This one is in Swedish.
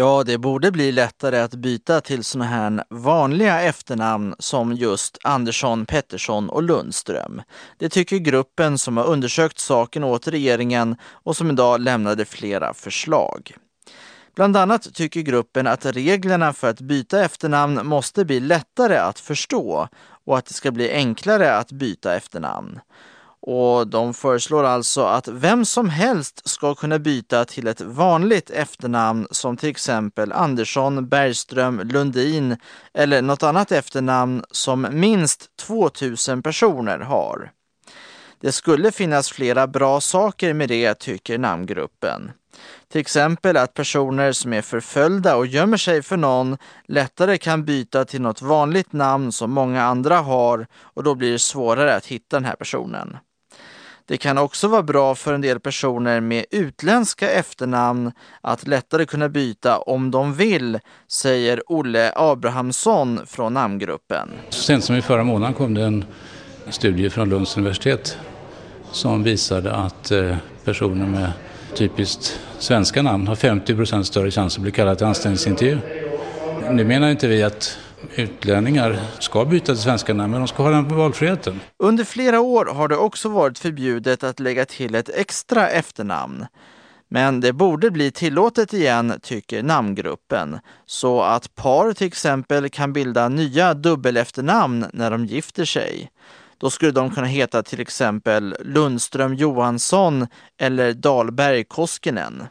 Ja, det borde bli lättare att byta till sådana här vanliga efternamn som just Andersson, Pettersson och Lundström. Det tycker gruppen som har undersökt saken åt regeringen och som idag lämnade flera förslag. Bland annat tycker gruppen att reglerna för att byta efternamn måste bli lättare att förstå och att det ska bli enklare att byta efternamn. Och de föreslår alltså att vem som helst ska kunna byta till ett vanligt efternamn som till exempel Andersson, Bergström, Lundin eller något annat efternamn som minst 2000 personer har. Det skulle finnas flera bra saker med det, tycker namngruppen. Till exempel att personer som är förföljda och gömmer sig för någon lättare kan byta till något vanligt namn som många andra har och då blir det svårare att hitta den här personen. Det kan också vara bra för en del personer med utländska efternamn att lättare kunna byta om de vill, säger Olle Abrahamsson från namngruppen. Så sent som i förra månaden kom det en studie från Lunds universitet som visade att eh, personer med typiskt svenska namn har 50 procent större chans att bli kallade till anställningsintervju. Nu menar inte vi att utlänningar ska byta till svenska namn, men de ska ha den valfriheten. Under flera år har det också varit förbjudet att lägga till ett extra efternamn. Men det borde bli tillåtet igen, tycker namngruppen, så att par till exempel kan bilda nya dubbelefternamn när de gifter sig. Då skulle de kunna heta till exempel Lundström Johansson eller Dahlberg Koskinen.